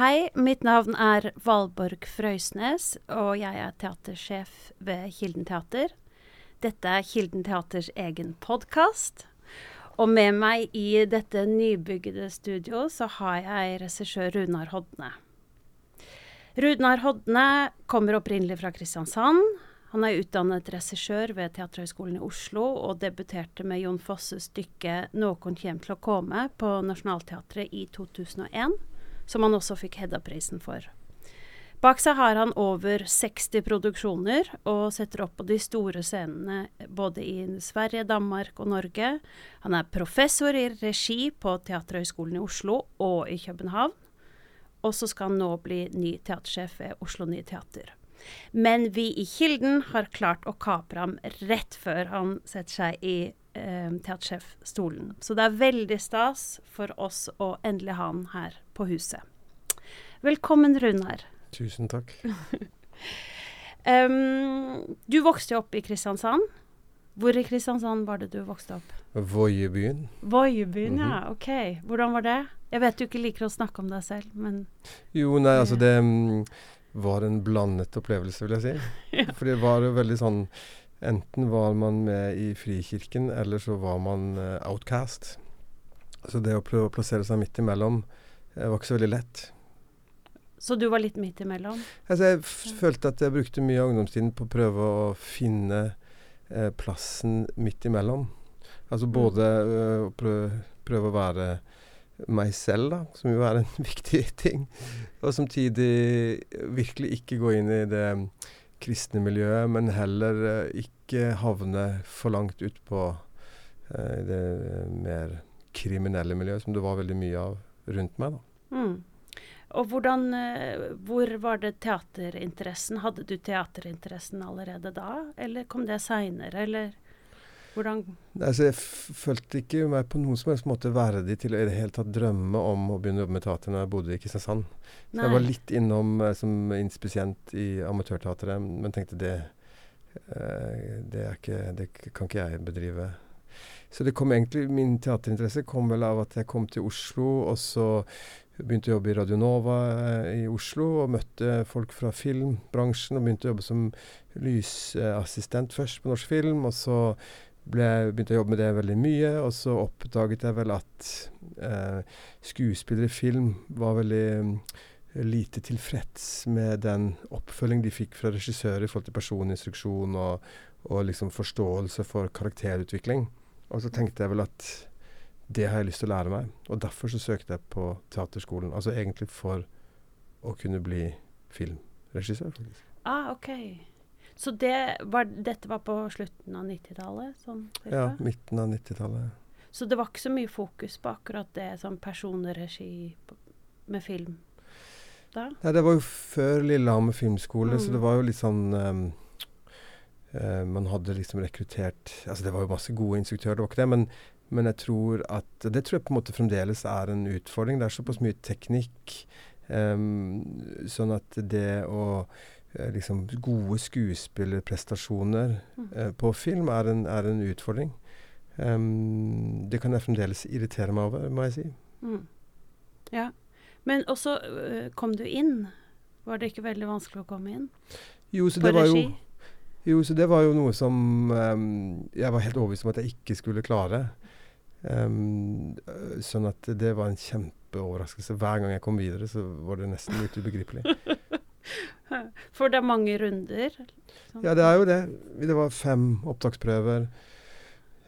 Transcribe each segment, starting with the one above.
Hei, mitt navn er Valborg Frøysnes, og jeg er teatersjef ved Kilden Teater. Dette er Kilden Teaters egen podkast. Og med meg i dette nybygde studio så har jeg regissør Runar Hodne. Runar Hodne kommer opprinnelig fra Kristiansand. Han er utdannet regissør ved Teaterhøgskolen i Oslo, og debuterte med Jon Fosses stykke 'Nåkon kjem til å komme' på Nationaltheatret i 2001, som han også fikk Hedda-prisen for. Bak seg har han over 60 produksjoner, og setter opp på de store scenene både i Sverige, Danmark og Norge. Han er professor i regi på Teaterhøgskolen i Oslo og i København. Og så skal han nå bli ny teatersjef ved Oslo Nye Teater. Men vi i Kilden har klart å kapre ham rett før han setter seg i eh, teatersjefstolen. Så det er veldig stas for oss å endelig ha han her på huset. Velkommen, Runar. Tusen takk. um, du vokste opp i Kristiansand. Hvor i Kristiansand var det du vokste opp? Voiebyen. Voiebyen, mm -hmm. ja. Ok. Hvordan var det? Jeg vet du ikke liker å snakke om deg selv, men Jo, nei, altså det um, var en blandet opplevelse, vil jeg si. ja. For det var jo veldig sånn Enten var man med i Frikirken, eller så var man uh, outcast. Så det å prøve å plassere seg midt imellom uh, var ikke så veldig lett. Så du var litt midt imellom? Altså, jeg følte at jeg brukte mye av ungdomstiden på å prøve å finne uh, plassen midt imellom. Altså både både å prøve, prøve å være meg selv, da, som jo er en viktig ting. Og samtidig virkelig ikke gå inn i det kristne miljøet, men heller uh, ikke havne for langt ut på uh, det mer kriminelle miljøet, som det var veldig mye av rundt meg. da. Mm. Og hvordan, uh, Hvor var det teaterinteressen? Hadde du teaterinteressen allerede da, eller kom det seinere, eller? Hvordan altså, Jeg følte ikke meg på noen som helst måte verdig til å i det hele tatt drømme om å begynne å jobbe med teater når jeg bodde i Kristiansand. Så jeg var litt innom eh, som inspisient i Amatørteatret, men tenkte det, eh, det, ikke, det kan ikke jeg bedrive. Så det kom egentlig, min teaterinteresse kom vel av at jeg kom til Oslo, og så begynte å jobbe i Radio Nova eh, i Oslo og møtte folk fra filmbransjen. Og begynte å jobbe som lysassistent først på norsk film, og så ble, begynte å jobbe med det veldig mye, og så oppdaget jeg vel at eh, skuespillere i film var veldig eh, lite tilfreds med den oppfølging de fikk fra regissører i forhold til personinstruksjon og, og liksom forståelse for karakterutvikling. Og så tenkte jeg vel at det har jeg lyst til å lære meg, og derfor så søkte jeg på teaterskolen. Altså egentlig for å kunne bli filmregissør, faktisk. Ah, ok. Så det var, dette var på slutten av 90-tallet? Sånn, ja, midten av 90-tallet. Så det var ikke så mye fokus på akkurat det sånn personregi med film da? Nei, det var jo før Lillehammer filmskole, mm. så det var jo litt sånn um, uh, Man hadde liksom rekruttert Altså det var jo masse gode instruktører, det var ikke det, men, men jeg tror at Det tror jeg på en måte fremdeles er en utfordring. Det er såpass mye teknikk. Um, sånn at det å liksom gode skuespillerprestasjoner mm. eh, på film er en, er en utfordring. Um, det kan jeg fremdeles irritere meg over, må jeg si. Mm. Ja. Men også uh, kom du inn. Var det ikke veldig vanskelig å komme inn? Jo, så det var jo jo, så det var jo noe som um, jeg var helt overbevist om at jeg ikke skulle klare. Um, sånn at det var en kjempeoverraskelse. Hver gang jeg kom videre, så var det nesten litt ubegripelig. For det er mange runder? Liksom. Ja, det er jo det. Det var fem opptaksprøver.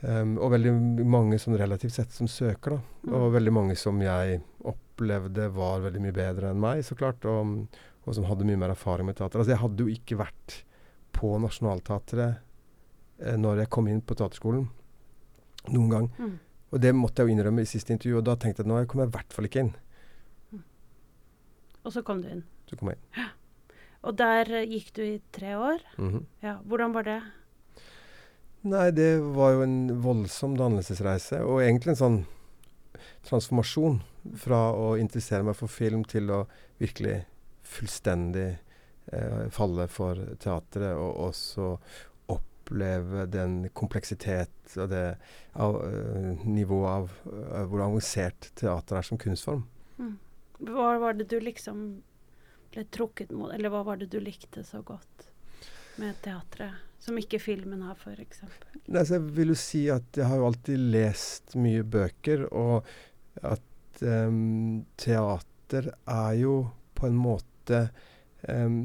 Um, og veldig mange sånn relativt sett som søker, da. Mm. Og veldig mange som jeg opplevde var veldig mye bedre enn meg, så klart. Og, og som hadde mye mer erfaring med teater. Altså, jeg hadde jo ikke vært på Nationaltheatret eh, når jeg kom inn på teaterskolen. Noen gang. Mm. Og det måtte jeg jo innrømme i siste intervju, og da tenkte jeg at nå kommer jeg i hvert fall ikke inn. Mm. Og så kom du inn? Så kom jeg inn. Og der gikk du i tre år. Mm -hmm. ja, hvordan var det? Nei, det var jo en voldsom dannelsesreise, og egentlig en sånn transformasjon fra å interessere meg for film til å virkelig fullstendig eh, falle for teatret, og også oppleve den kompleksitet og det av, uh, nivået av uh, hvor avansert teater er som kunstform. Mm. Hva var det du liksom ble trukket mot, eller hva var det du likte så godt med teatret? Som ikke filmen har, f.eks. Jeg vil jo si at jeg har jo alltid lest mye bøker, og at um, teater er jo på en måte um,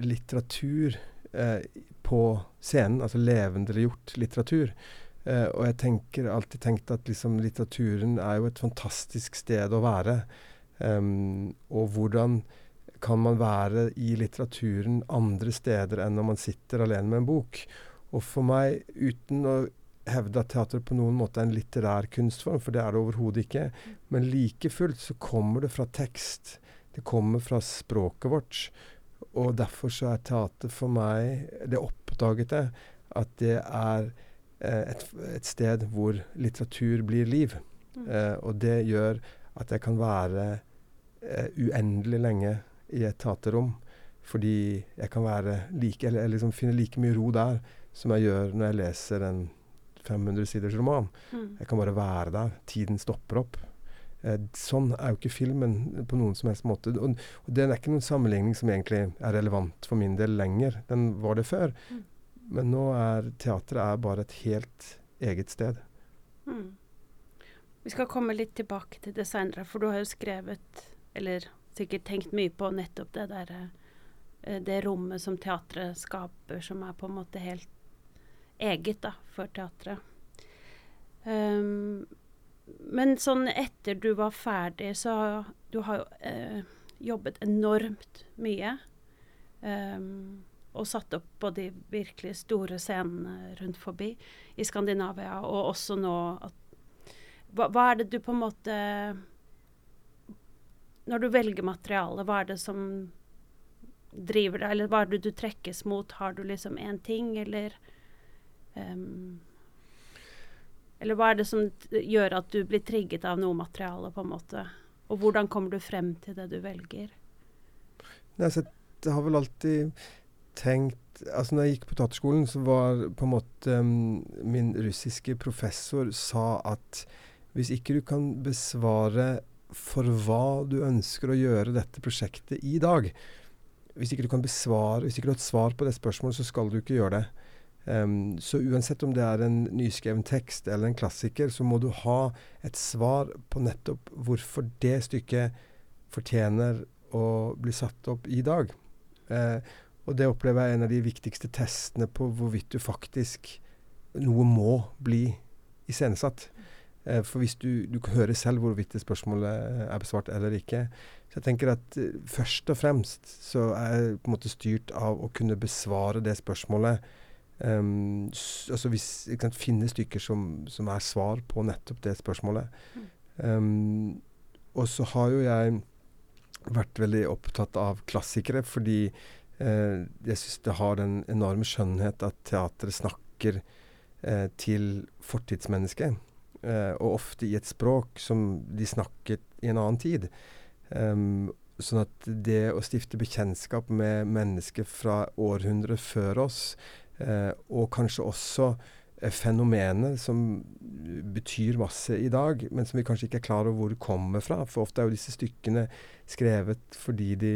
litteratur uh, på scenen, altså levendeliggjort litteratur. Uh, og jeg tenker alltid tenkt at liksom, litteraturen er jo et fantastisk sted å være. Um, og hvordan kan man være i litteraturen andre steder enn når man sitter alene med en bok. Og for meg, uten å hevde at teater på noen måte er en litterær kunstform, for det er det overhodet ikke, men like fullt så kommer det fra tekst. Det kommer fra språket vårt. Og derfor så er teater for meg Det oppdaget jeg at det er eh, et, et, sted hvor litteratur blir liv. Mm. Eh, og det gjør at jeg kan være eh, uendelig lenge i et teaterrom. Fordi jeg kan være like, eller, eller liksom finne like mye ro der som jeg gjør når jeg leser en 500 siders roman. Mm. Jeg kan bare være der. Tiden stopper opp. Eh, sånn er jo ikke filmen på noen som helst måte. Og, og det er ikke noen sammenligning som egentlig er relevant for min del lenger. Den var det før. Mm. Men nå er teatret bare et helt eget sted. Mm. Vi skal komme litt tilbake til det seinere, for du har jo skrevet, eller sikkert tenkt mye på nettopp det der eh, Det rommet som teatret skaper, som er på en måte helt eget da, for teatret. Um, men sånn etter du var ferdig, så Du har jo eh, jobbet enormt mye. Um, og satt opp på de virkelig store scenene rundt forbi i Skandinavia, og også nå at hva, hva er det du på en måte når du velger materiale, hva er det som driver deg, eller hva er det du trekkes mot? Har du liksom én ting, eller um, Eller hva er det som gjør at du blir trigget av noe materiale, på en måte? Og hvordan kommer du frem til det du velger? Nei, så jeg har vel alltid tenkt altså når jeg gikk på teaterskolen, så var på en måte um, Min russiske professor sa at hvis ikke du kan besvare for hva du ønsker å gjøre dette prosjektet i dag. Hvis ikke du kan besvare, hvis ikke du har et svar på det spørsmålet, så skal du ikke gjøre det. Um, så uansett om det er en nyskreven tekst eller en klassiker, så må du ha et svar på nettopp hvorfor det stykket fortjener å bli satt opp i dag. Uh, og det opplever jeg er en av de viktigste testene på hvorvidt du faktisk noe må bli iscenesatt. Eh, for hvis du, du hører selv hvorvidt det spørsmålet er besvart eller ikke. Så jeg tenker at uh, først og fremst så er jeg på en måte styrt av å kunne besvare det spørsmålet. Um, altså hvis, sant, Finne stykker som, som, er svar på nettopp det spørsmålet. Um, og så har jo jeg vært veldig opptatt av klassikere, fordi uh, jeg syns det har den enorme skjønnhet at teatret snakker uh, til fortidsmennesket. Uh, og ofte i et språk som de snakket i en annen tid. Um, sånn at det å stifte bekjentskap med mennesker fra århundrer før oss, uh, og kanskje også fenomenet fenomener som betyr masse i dag, men som vi kanskje ikke er klar over hvor det kommer fra. For ofte er jo disse stykkene skrevet fordi de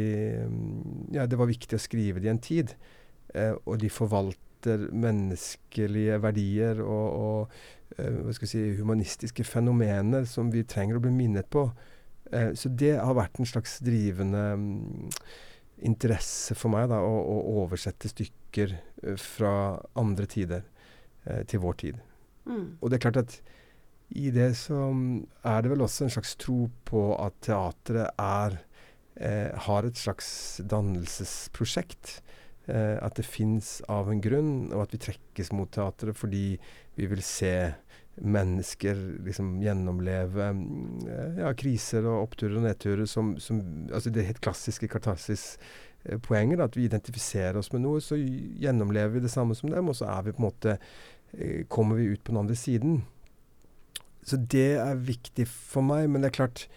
um, Ja, det var viktig å skrive det i en tid. og de forvalter menneskelige verdier og, og Eh, hva skal jeg si, humanistiske fenomener som vi trenger å bli minnet på. Eh, så det har vært en slags drivende um, interesse for meg, da, å, å oversette stykker uh, fra andre tider til vår tid. Mm. Og det er klart at i det så er det vel også en slags tro på at teatret er eh, har et slags dannelsesprosjekt. Eh, at det fins av en grunn, og at vi trekkes mot teatret fordi vi vil se mennesker liksom gjennomleve eh, ja, kriser og oppturer og nedturer som, som altså Det helt klassiske kartasis-poenget, At vi identifiserer oss med noe, så gjennomlever vi det samme som dem, og så er vi på en måte eh, kommer vi ut på den andre siden. Så det er viktig for meg. Men det er klart,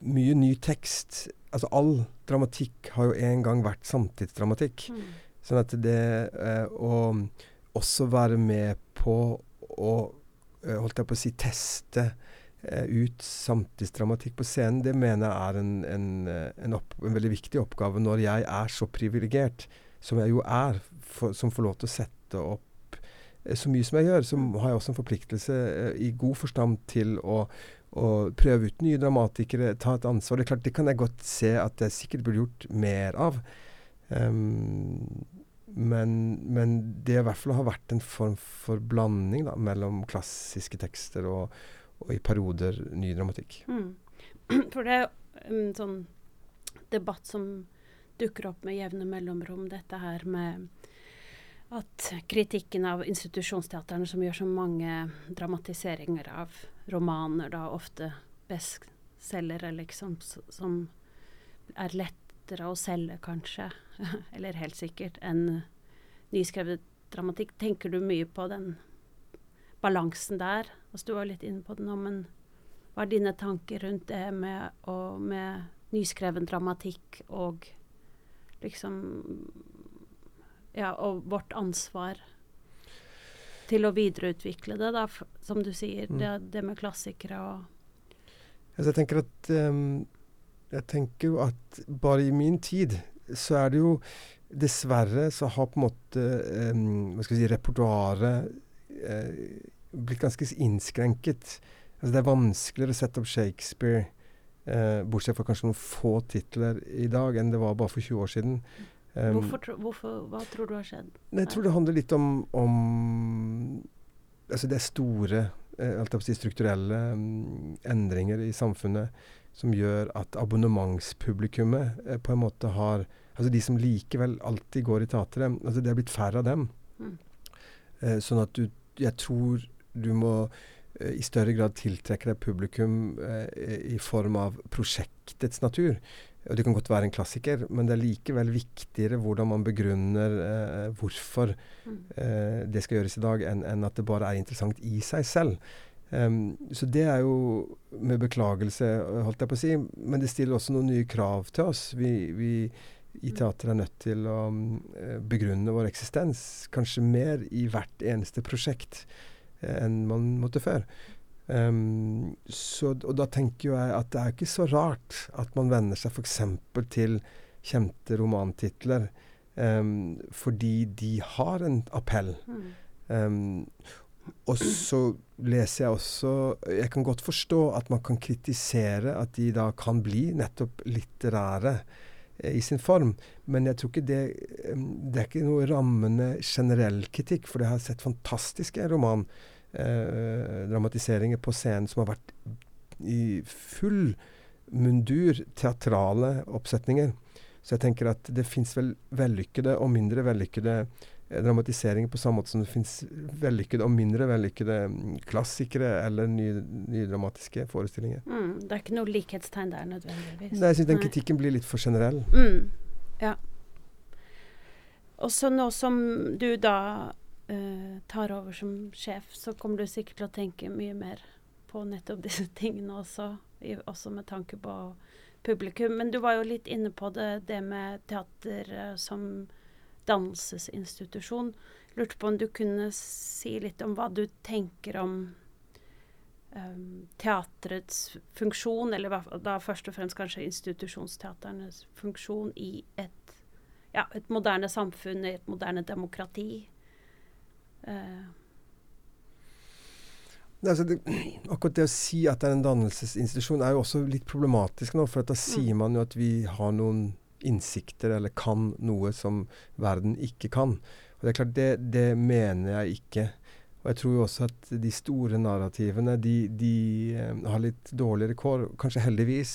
mye ny tekst Altså all dramatikk har jo en gang vært samtidsdramatikk. Mm. Sånn at det eh, å også være med på å Eh, holdt jeg på å si, teste eh, ut samtidsdramatikk på scenen, det mener jeg er en, en, en, opp, en veldig viktig oppgave når jeg er så privilegert, som jeg jo er, for, som får lov til å sette opp så mye som jeg gjør. Så har jeg også en forpliktelse i god forstand til å, å prøve ut nye dramatikere, ta et ansvar. Det er klart, det kan jeg godt se at jeg sikkert burde gjort mer av. Um, men, men, det i hvert fall har vært en form for blanding da, mellom klassiske tekster og, og, i perioder ny dramatikk. Mm. For det er en sånn debatt som dukker opp med jevne mellomrom, dette her med at kritikken av institusjonsteaterne som gjør så mange dramatiseringer av romaner, da ofte bestselgere, liksom, som er lett lettere å selge, kanskje, eller helt sikkert, enn nyskrevet dramatikk. Tenker du mye på den balansen der? Altså, du var litt inne på det nå, men hva er dine tanker rundt det med, og, med nyskreven dramatikk og liksom Ja, og vårt ansvar til å videreutvikle det, da, som du sier, mm. det, det, med klassikere og altså, Jeg tenker at um jeg tenker jo at bare i min tid så er det jo Dessverre så har på en måte eh, hva skal vi si, repertoaret eh, blitt ganske innskrenket. Altså Det er vanskeligere å sette opp Shakespeare, eh, bortsett fra kanskje noen få titler i dag, enn det var bare for 20 år siden. Um, hvorfor, hvorfor, hva tror du har skjedd? Jeg tror det handler litt om, om altså det er store uh, si, strukturelle um, endringer i samfunnet som gjør at abonnementspublikummet eh, på en måte har Altså de som likevel alltid går i teatret, altså det er blitt færre av dem. Mm. Eh, sånn at du Jeg tror du må eh, i større grad tiltrekke deg publikum eh, i form av prosjektets natur. Og Det kan godt være en klassiker, men det er likevel viktigere hvordan man begrunner eh, hvorfor mm. Eh, det skal gjøres i dag, enn en at det bare er interessant i seg selv. Um, så det er jo med beklagelse, holdt jeg på å si. Men det stiller også noen nye krav til oss. Vi, vi i teatret er nødt til å um, begrunne vår eksistens kanskje mer i hvert eneste prosjekt uh, enn man måtte før. Um, så, og da tenker jeg at det er ikke så rart at man venner seg f.eks. til kjente romantitler, um, fordi de har en appell. Mm. Um, og så leser jeg også Jeg kan godt forstå at man kan kritisere at de da kan bli nettopp litterære eh, i sin form. Men jeg tror ikke det Det er ikke noe rammende generell kritikk, for jeg har sett fantastiske romandramatiseringer eh, på scenen som har vært i full mundur teatrale oppsetninger. Så jeg tenker at det fins vel vellykkede og mindre vellykkede dramatisering på samme måte som det fins vellykkede og mindre vellykkede mm, klassikere eller nydramatiske ny forestillinger. Mm, det er ikke noe likhetstegn der nødvendigvis? Nei, jeg syns den kritikken blir litt for generell. Mm, ja. Og så nå som du da uh, tar over som sjef, så kommer du sikkert til å tenke mye mer på nettopp disse tingene også, i, også med tanke på publikum. Men du var jo litt inne på det, det med teater uh, som dannelsesinstitusjon. Lurte på om du kunne si litt om hva du tenker om um, teatrets funksjon, eller da først og fremst kanskje institusjonsteaternes funksjon i et, ja, et moderne samfunn, i et moderne demokrati. Uh, Altså det, akkurat det å si at det er en dannelsesinstitusjon, er jo også litt problematisk nå. For da mm. sier man jo at vi har noen innsikter eller kan noe som verden ikke kan. Og Det er klart, det, det mener jeg ikke. Og jeg tror jo også at de store narrativene de, de um, har litt dårligere kår, kanskje heldigvis,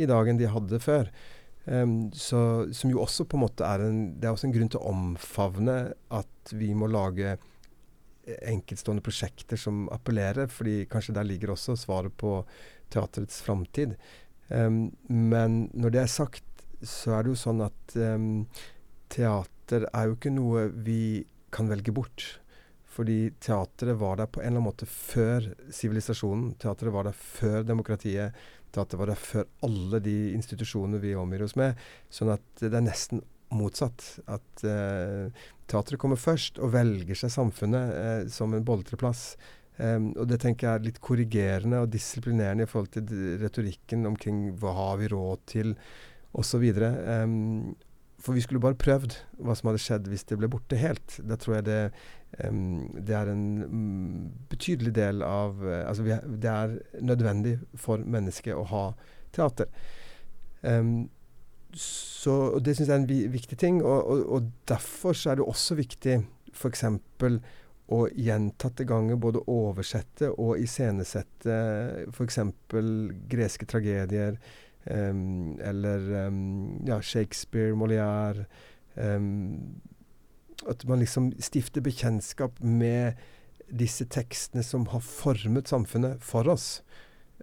i dag enn de hadde før. Um, så, som jo også på en måte er en Det er også en grunn til å omfavne at vi må lage enkeltstående prosjekter som appellerer, fordi kanskje der ligger også svaret på teaterets framtid. Um, men når det er sagt, så er det jo sånn at um, teater er jo ikke noe vi kan velge bort. Fordi teatret var der på en eller annen måte før sivilisasjonen. Teatret var der før demokratiet. Teatret var der før alle de institusjonene vi omgir oss med. Sånn at det er nesten motsatt. At uh, teatret kommer først og velger seg samfunnet uh, som en boltreplass. Um, og det tenker jeg er litt korrigerende og disiplinerende i forhold til retorikken omkring hva har vi råd til, osv. Um, for vi skulle bare prøvd hva som hadde skjedd hvis det ble borte helt. Da tror jeg det, um, det er en um, betydelig del av uh, Altså vi, det er nødvendig for mennesket å ha teater. Um, så, og Det syns jeg er en vi, viktig ting. Og, og, og, derfor er det også viktig f.eks å gjentatte ganger både oversette og iscenesette f.eks. greske tragedier, um, eller um, ja, Shakespeare, Molière um, At man liksom stifter bekjentskap med disse tekstene som har formet samfunnet for oss.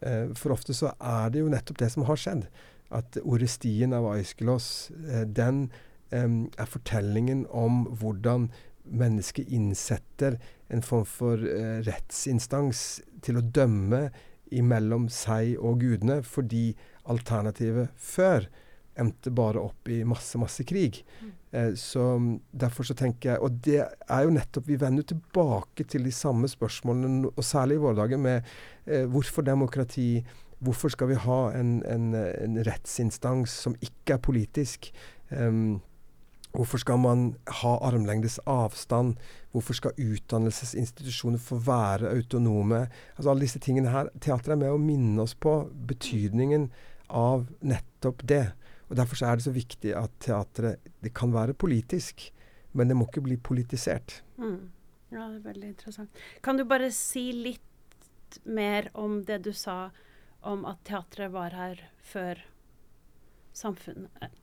Uh, for ofte så er det jo nettopp det som har skjedd. At Orestien av Aiskelos, uh, den er fortellingen om hvordan mennesket innsetter en form for uh, rettsinstans til å dømme imellom seg og gudene, fordi alternativet før endte bare opp i masse, masse krig. Mm. Eh, så Derfor så tenker jeg Og det er jo nettopp Vi vender tilbake til de samme spørsmålene, og særlig i våre dager, med eh, hvorfor demokrati? Hvorfor skal vi ha en, en, en rettsinstans som ikke er politisk? Um, Hvorfor skal man ha armlengdes avstand? Hvorfor skal utdannelsesinstitusjoner få være autonome? Altså Alle disse tingene her. Teatret er med å minne oss på betydningen av nettopp det. Og Derfor er det så viktig at teatret det kan være politisk, men det må ikke bli politisert. Mm. Ja, det er veldig interessant. Kan du bare si litt mer om det du sa om at teatret var her før samfunnet?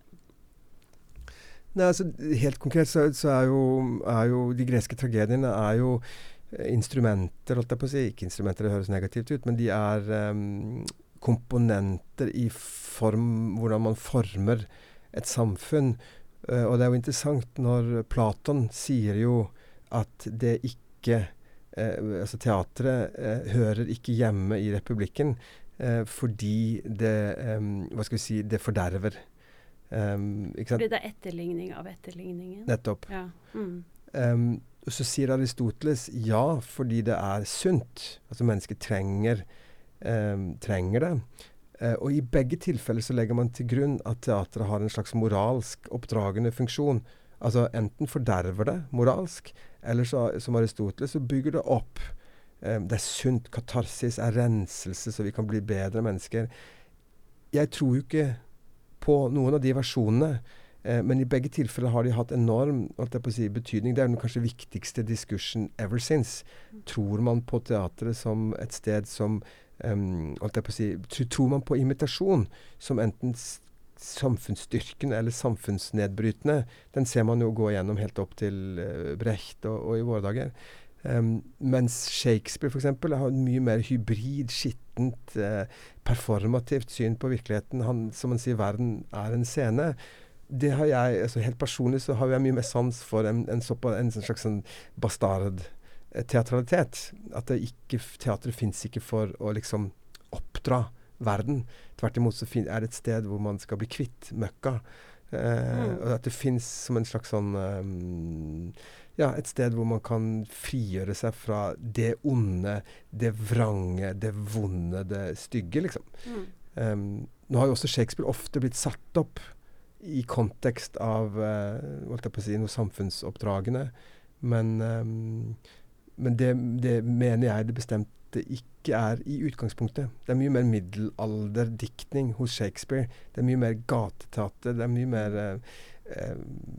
Nei, altså Helt konkret så, så er, jo, er, jo, de greske tragediene er jo eh, instrumenter, holdt jeg på å si. Ikke instrumenter, det høres negativt ut, men de er um, komponenter i form Hvordan man former et samfunn. Uh, og det er jo interessant når Platon sier jo at det ikke uh, Altså teatret uh, hører ikke hjemme i republikken fordi det um, Hva skal vi si Det forderver. Um, Fordi det er etterligning av etterligningen? Nettopp. Ja. Mm. Um, så sier Aristoteles ja, fordi det er sunt. Altså mennesket trenger, um, trenger det. Uh, og i begge tilfeller så legger man til grunn at teatret har en slags moralsk oppdragende funksjon. Altså enten forderver det moralsk, eller så, som Aristoteles, så bygger det opp. det er sunt. Katarsis er renselse, så vi kan bli bedre mennesker. Jeg tror jo ikke på noen av de versjonene. Eh, men i begge tilfeller har de hatt enorm si, betydning. Det er den kanskje viktigste diskursen ever since. Tror man på teatret som et sted som um, si, Tror man på imitasjon som enten samfunnsstyrkende eller samfunnsnedbrytende? Den ser man jo gå igjennom helt opp til uh, Brecht og, og, i våre dager. Um, mens Shakespeare f.eks. har en mye mer hybrid, skittent, uh, performativt syn på virkeligheten. Han, som man sier, verden er en scene. Det har jeg, altså Helt personlig så har jeg mye mer sans for en, en, en slags sånn bastardteatralitet. At det ikke, teatret fins ikke for å liksom oppdra verden. Tvert imot så er det et sted hvor man skal bli kvitt møkka. Eh, mm. Og at det fins som en slags sånn um, ja, et sted hvor man kan frigjøre seg fra det onde, det vrange, det vonde, det stygge, liksom. Mm. Um, nå har jo også Shakespeare ofte blitt satt opp i kontekst av uh, holdt jeg på å si, noe samfunnsoppdragene. Men, um, men det, det, mener jeg det bestemte ikke er i utgangspunktet. Det er mye mer middelalderdiktning hos Shakespeare. Det er mye mer gateteater. Det er mye mer uh, eh,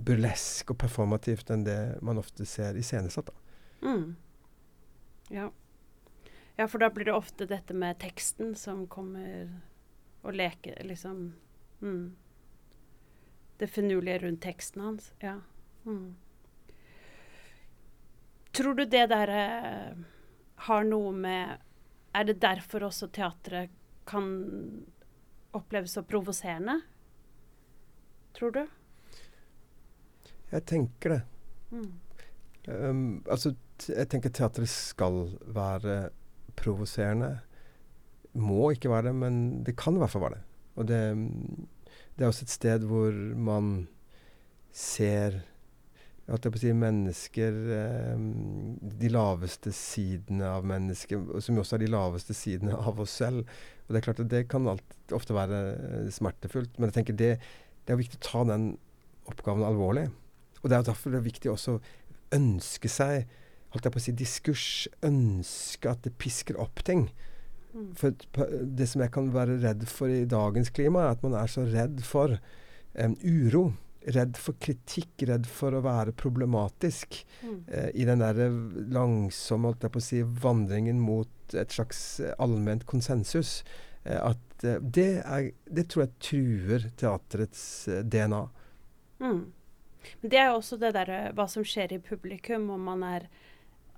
burlesk og performativt enn det man ofte ser iscenesatt. Mm. Ja. ja, for da blir det ofte dette med teksten som kommer og leker, liksom mm. Det finurlige rundt teksten hans. Ja. Mm. Tror du det der eh, har noe med Er det derfor også teatret kan oppleves så provoserende? Tror du? Jeg tenker det. Mm. Um, altså, jeg tenker teatret skal være provoserende. Må ikke være det, men det kan i hvert fall være det. Og det, det er også et sted hvor man ser at jeg på å si, mennesker eh, De laveste sidene av mennesker, som også er de laveste sidene av oss selv. Og Det er klart at det kan alt, ofte være eh, smertefullt, men jeg tenker det, det er viktig å ta den oppgaven alvorlig. Og Det er derfor det er viktig også å ønske seg holdt jeg på å si, diskurs. Ønske at det pisker opp ting. Mm. For det som jeg kan være redd for i dagens klima, er at man er så redd for um, uro redd for kritikk, redd for å være problematisk mm. eh, i den der langsomme holdt jeg på å si, vandringen mot et slags eh, allment konsensus. Eh, at eh, det, er, det, tror jeg truer teaterets eh, DNA. Mm. Men det er jo også det derre hva som skjer i publikum, om man er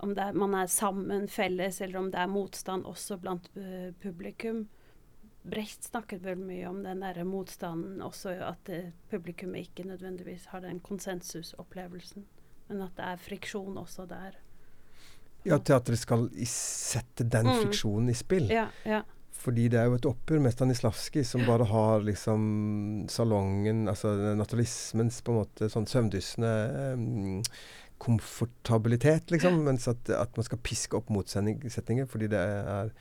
om er, man er sammen, felles, eller om det er motstand også blant uh, publikum. Brecht snakket vel mye om den der motstanden også, at publikummet ikke nødvendigvis har den konsensusopplevelsen, men at det er friksjon også der. Ja, teatret skal sette den mm. friksjonen i spill. Ja, ja. Fordi det er jo et oppgjør med Stanislavskij, som bare har liksom salongen, altså naturalismens på en måte sånn søvndyssende um, komfortabilitet, liksom. Mens at, at, man skal piske opp motsetninger, fordi det er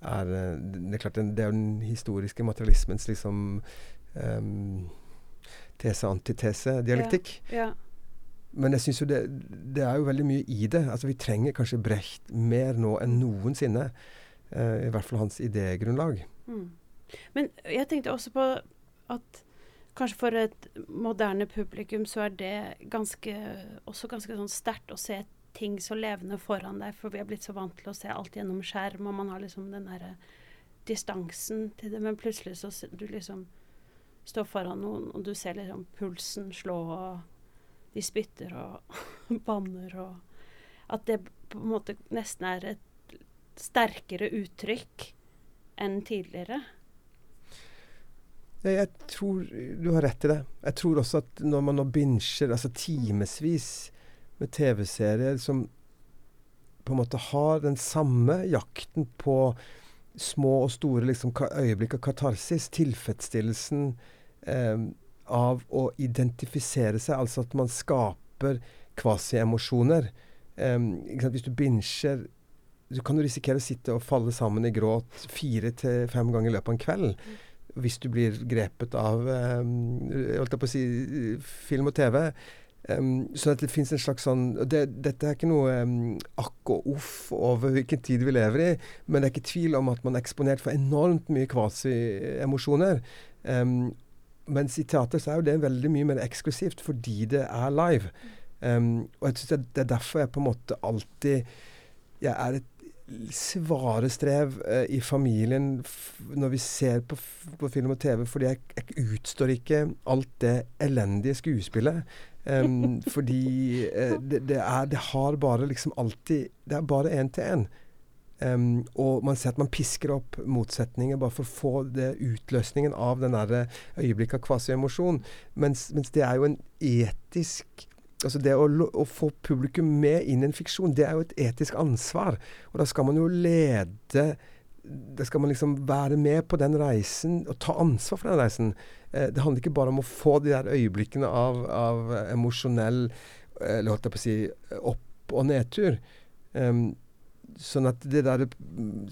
er eh, Det er klart, det er den historiske materialismens liksom um, tese-antitese-dialektikk. Ja, ja. Men jeg syns jo det, det, er jo veldig mye i det. Altså Vi trenger kanskje Brecht mer nå enn noensinne. Uh, I hvert fall hans idégrunnlag. Mm. Men jeg tenkte også på at kanskje for et moderne publikum så er det ganske, også ganske sånn sterkt å se et ting så levende foran deg, for vi er blitt så vant til å se alt gjennom skjerm, og man har liksom den derre distansen til det, men plutselig så du liksom står foran noen, og du ser liksom pulsen slå, og de spytter og banner, og at det på en måte nesten er et sterkere uttrykk enn tidligere. Jeg tror du har rett i det. Jeg tror også at når man nå binsjer, altså timevis med TV-serier som på en måte har den samme jakten på små og store liksom, øyeblikk av katarsis. Tilfredsstillelsen eh, av å identifisere seg, altså at man skaper kvasiemosjoner. Eh, hvis du binger så kan du risikere å sitte og falle sammen i gråt fire til fem ganger i løpet av en kveld. Hvis du blir grepet av eh, si, film og TV. Um, så det fins en slags sånn det, Dette er ikke noe um, akk og uff over hvilken tid vi lever i, men det er ikke tvil om at man er eksponert for enormt mye kvasi-emosjoner. Um, mens i teater så er jo det veldig mye mer eksklusivt fordi det er live. og jeg synes det, er derfor jeg på en måte alltid Jeg er et svare strev uh, i familien når vi ser på, på, film og TV, fordi jeg, jeg utstår ikke alt det elendige skuespillet. Um, fordi uh, det, det, er, det, har bare liksom alltid Det er bare én til én. Um, og man ser at man pisker opp motsetninger bare for å få det utløsningen av den der øyeblikket av kvasi-emosjon. Mens, mens, det er jo en etisk Altså det å, å, få publikum med inn i en fiksjon, det er jo et etisk ansvar. Og da skal man jo lede Da skal man liksom være med på den reisen og ta ansvar for den reisen. Eh, det handler ikke bare om å få de der øyeblikkene av, av emosjonell eh, Eller holdt jeg på å si opp- og nedtur. Um, sånn at det der,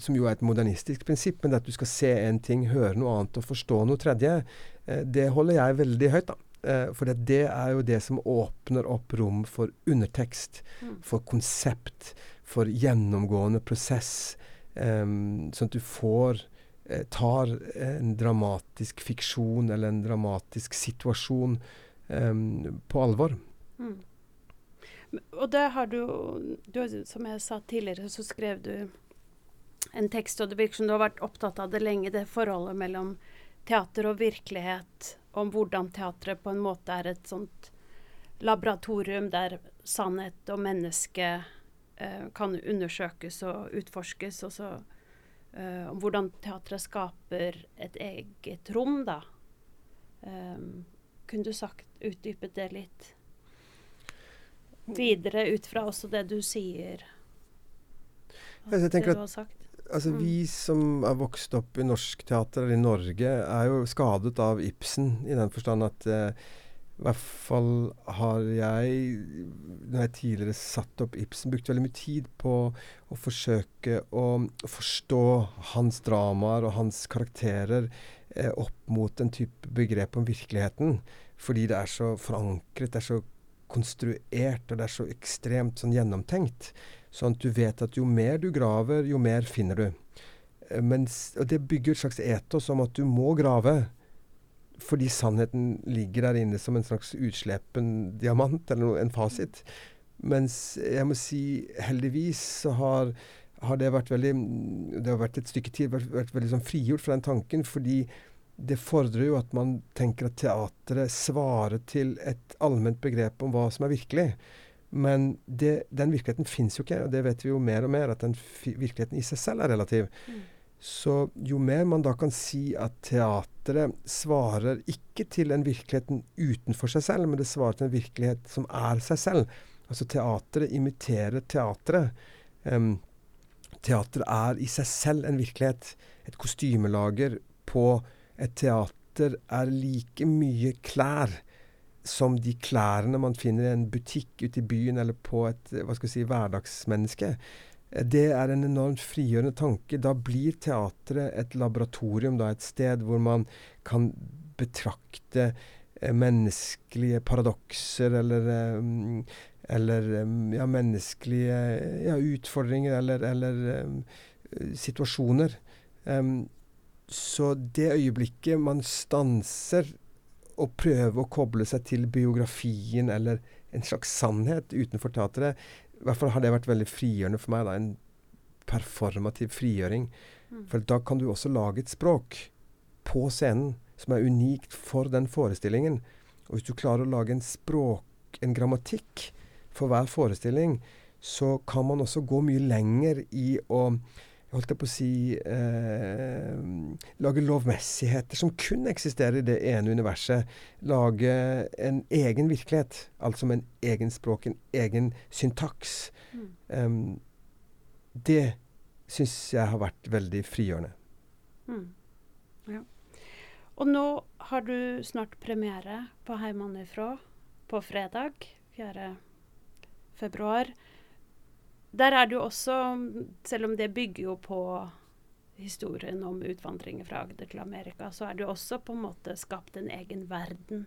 som jo er et modernistisk prinsipp, men at du skal se en ting, høre noe annet og forstå noe tredje, eh, det holder jeg veldig høyt, da. Eh, for det er jo det som åpner opp rom for undertekst, mm. for konsept, for gjennomgående prosess. Um, sånn at du får eh, tar en dramatisk fiksjon eller en dramatisk situasjon um, på alvor. Mm. Og det har du, du, Som jeg sa tidligere, så skrev du en tekst, og det virker som du har vært opptatt av det lenge, det forholdet mellom teater og virkelighet om hvordan teatret på en måte er et sånt laboratorium der sannhet og menneske eh, kan undersøkes og utforskes. Og så eh, om hvordan teatret skaper et eget rom, da. Um, kunne du sagt, utdypet det litt videre ut fra også det du sier? Jeg tenker at altså mm. Vi som er vokst opp i norsk teater eller i Norge, er jo skadet av Ibsen i den forstand at eh, I hvert fall har jeg, når jeg tidligere satte opp Ibsen, brukt veldig mye tid på å forsøke å forstå hans dramaer og hans karakterer eh, opp mot en type begrep om virkeligheten. Fordi det er så forankret, det er så konstruert, og det er så ekstremt sånn gjennomtenkt. Sånn at du vet at jo mer du graver, jo mer finner du. Eh, mens, og det bygger et slags etos om at du må grave fordi sannheten ligger der inne som en slags utslepen diamant, eller noe, en fasit. Mens jeg må si heldigvis så har, har det vært veldig Det har vært et stykke tid vært, vært veldig sånn frigjort fra den tanken, fordi det fordrer jo at man tenker at teatret svarer til et allment begrep om hva som er virkelig. Men det, den virkeligheten fins jo ikke, og det vet vi jo mer og mer, at den virkeligheten i seg selv er relativ. Mm. Så jo mer man da kan si at teatret svarer ikke til en virkelighet utenfor seg selv, men det svarer til en virkelighet som er seg selv. Altså teatret imiterer teatret. Um, teatret er i seg selv en virkelighet. Et kostymelager på et teater er like mye klær som de klærne man finner i en butikk ute i byen eller på et hva skal si, hverdagsmenneske. Det er en enormt frigjørende tanke. Da blir teatret et laboratorium, da, et sted hvor man kan betrakte eh, menneskelige paradokser eller, eh, eller eh, ja, menneskelige ja, utfordringer eller, eller um, situasjoner. Um, så det øyeblikket man stanser og prøver å koble seg til biografien eller en slags sannhet utenfor teatret, i hvert fall har det vært veldig frigjørende for meg. Da, en performativ frigjøring. Mm. For da kan du også lage et språk på scenen som er unikt for den forestillingen. Og hvis du klarer å lage en språk, en grammatikk, for hver forestilling, så kan man også gå mye lenger i å holdt jeg på å si eh, Lage lovmessigheter som kun eksisterer i det ene universet. Lage en egen virkelighet, altså med en egen språk, en egen syntaks. Mm. Um, det syns jeg har vært veldig frigjørende. Mm. Ja. Og nå har du snart premiere på Heimanifrå på fredag 4. februar. Der er det jo også, selv om det bygger jo på historien om utvandringen fra Agder til Amerika, så er det jo også på en måte skapt en egen verden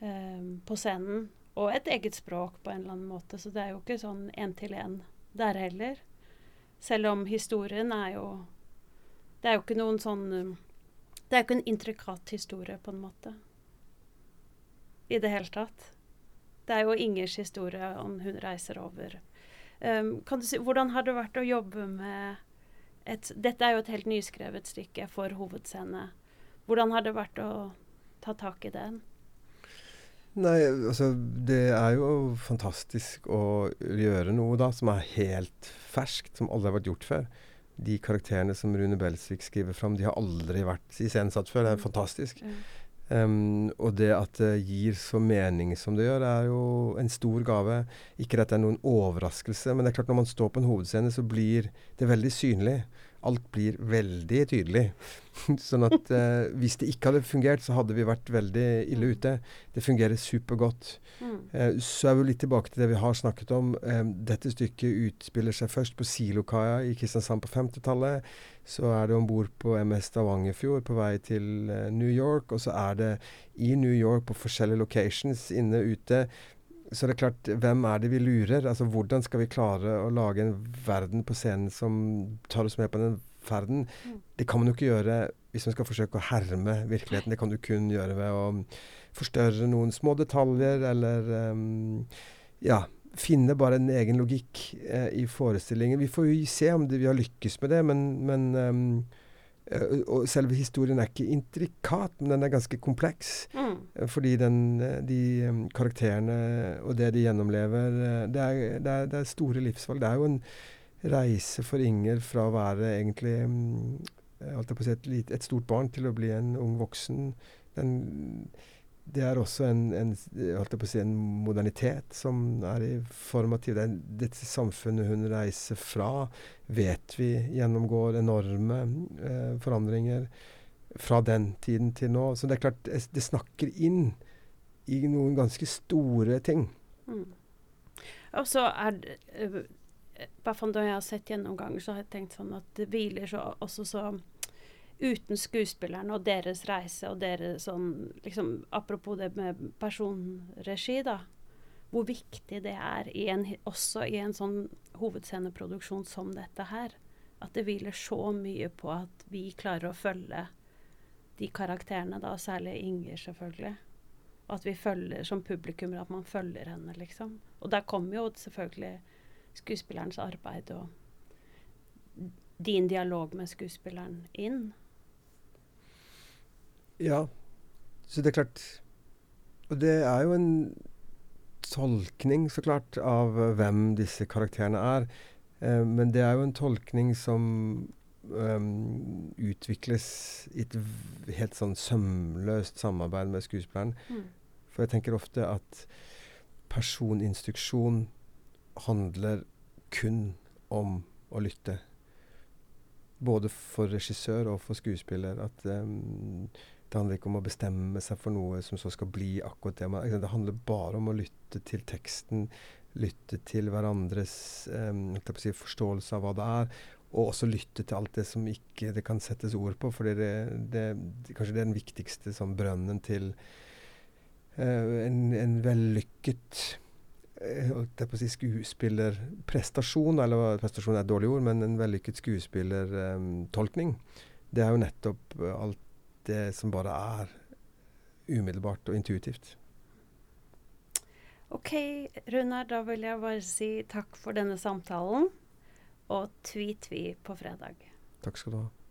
um, på scenen. Og et eget språk på en eller annen måte. Så det er jo ikke sånn én-til-én der heller. Selv om historien er jo Det er jo ikke noen sånn Det er jo ikke en intrikat historie, på en måte. I det hele tatt. Det er jo Ingers historie om hun reiser over Um, kan du si, hvordan har det vært å jobbe med et Dette er jo et helt nyskrevet stykke for hovedscene. Hvordan har det vært å ta tak i den? Nei, altså Det er jo fantastisk å gjøre noe da som er helt ferskt, som aldri har vært gjort før. De karakterene som Rune Belsvik skriver fram, de har aldri vært iscenesatt før. Det er mm. fantastisk. Mm. Um, og det at det gir så mening som det gjør, er jo en stor gave. Ikke at det er noen overraskelse, men det er klart når man står på en hovedscene, så blir det veldig synlig. Alt blir veldig tydelig. sånn at eh, hvis det ikke hadde fungert, så hadde vi vært veldig ille ute. Det fungerer supergodt. Mm. Eh, så er vi litt tilbake til det vi har snakket om. Eh, dette stykket utspiller seg først på Silokaia i Kristiansand på 50-tallet så er det om bord på MS Stavangerfjord på vei til uh, New York. Og så er det i New York på forskjellige locations, inne ute. Så det er klart, hvem er det vi lurer? Altså Hvordan skal vi klare å lage en verden på scenen som tar oss med på den ferden? Mm. Det kan man jo ikke gjøre hvis man skal forsøke å herme virkeligheten. Det kan du kun gjøre ved å forstørre noen små detaljer eller um, ja, finne bare en egen logikk eh, i forestillingen. Vi får jo se om det, vi har lykkes med det, men, men um, og selve historien er ikke intrikat, men den er ganske kompleks. Mm. Eh, fordi den, eh, de karakterene og det de gjennomlever, det er, det, er, det er, store livsvalg. Det er jo en reise for Inger fra å være egentlig si et, et, stort barn til å bli en ung voksen. Den det er også en, en, si, en, modernitet som er formativ. Det dette samfunnet hun reiser fra, vet vi gjennomgår enorme eh, forandringer fra den tiden til nå. Så det er klart, det snakker inn i noen ganske store ting. Mm. Og så er det uh, fra da jeg har sett gjennomganger, så har jeg tenkt sånn at det hviler så, også så Uten skuespillerne og deres reise og deres sånn liksom, Apropos det med personregi, da. Hvor viktig det er i en, også i en sånn hovedsceneproduksjon som dette her. At det hviler så mye på at vi klarer å følge de karakterene, da, særlig Inger, selvfølgelig. Og at vi følger som publikum, at man følger henne, liksom. Og der kommer jo selvfølgelig skuespillerens arbeid og din dialog med skuespilleren inn. Ja. Så det er klart Og det er jo en tolkning, så klart, av hvem disse karakterene er. Eh, men det er jo en tolkning som um, utvikles i et helt sånn sømløst samarbeid med skuespilleren. Mm. For jeg tenker ofte at personinstruksjon handler kun om å lytte. Både for regissør og for skuespiller. At um, det handler ikke om å bestemme seg for noe som så skal bli akkurat det man Det handler bare om å lytte til teksten, lytte til hverandres um, si, forståelse av hva det er. Og også lytte til alt det som ikke det kan settes ord på. For det, det, det, kanskje det er den viktigste sånn, brønnen til uh, en, en vellykket å si skuespillerprestasjon, eller prestasjon er et dårlig ord, men en vellykket skuespillertolkning, um, det er jo nettopp uh, alt det som bare er umiddelbart og intuitivt. OK, Runar, da vil jeg bare si takk for denne samtalen, og tvi-tvi på fredag. Takk skal du ha.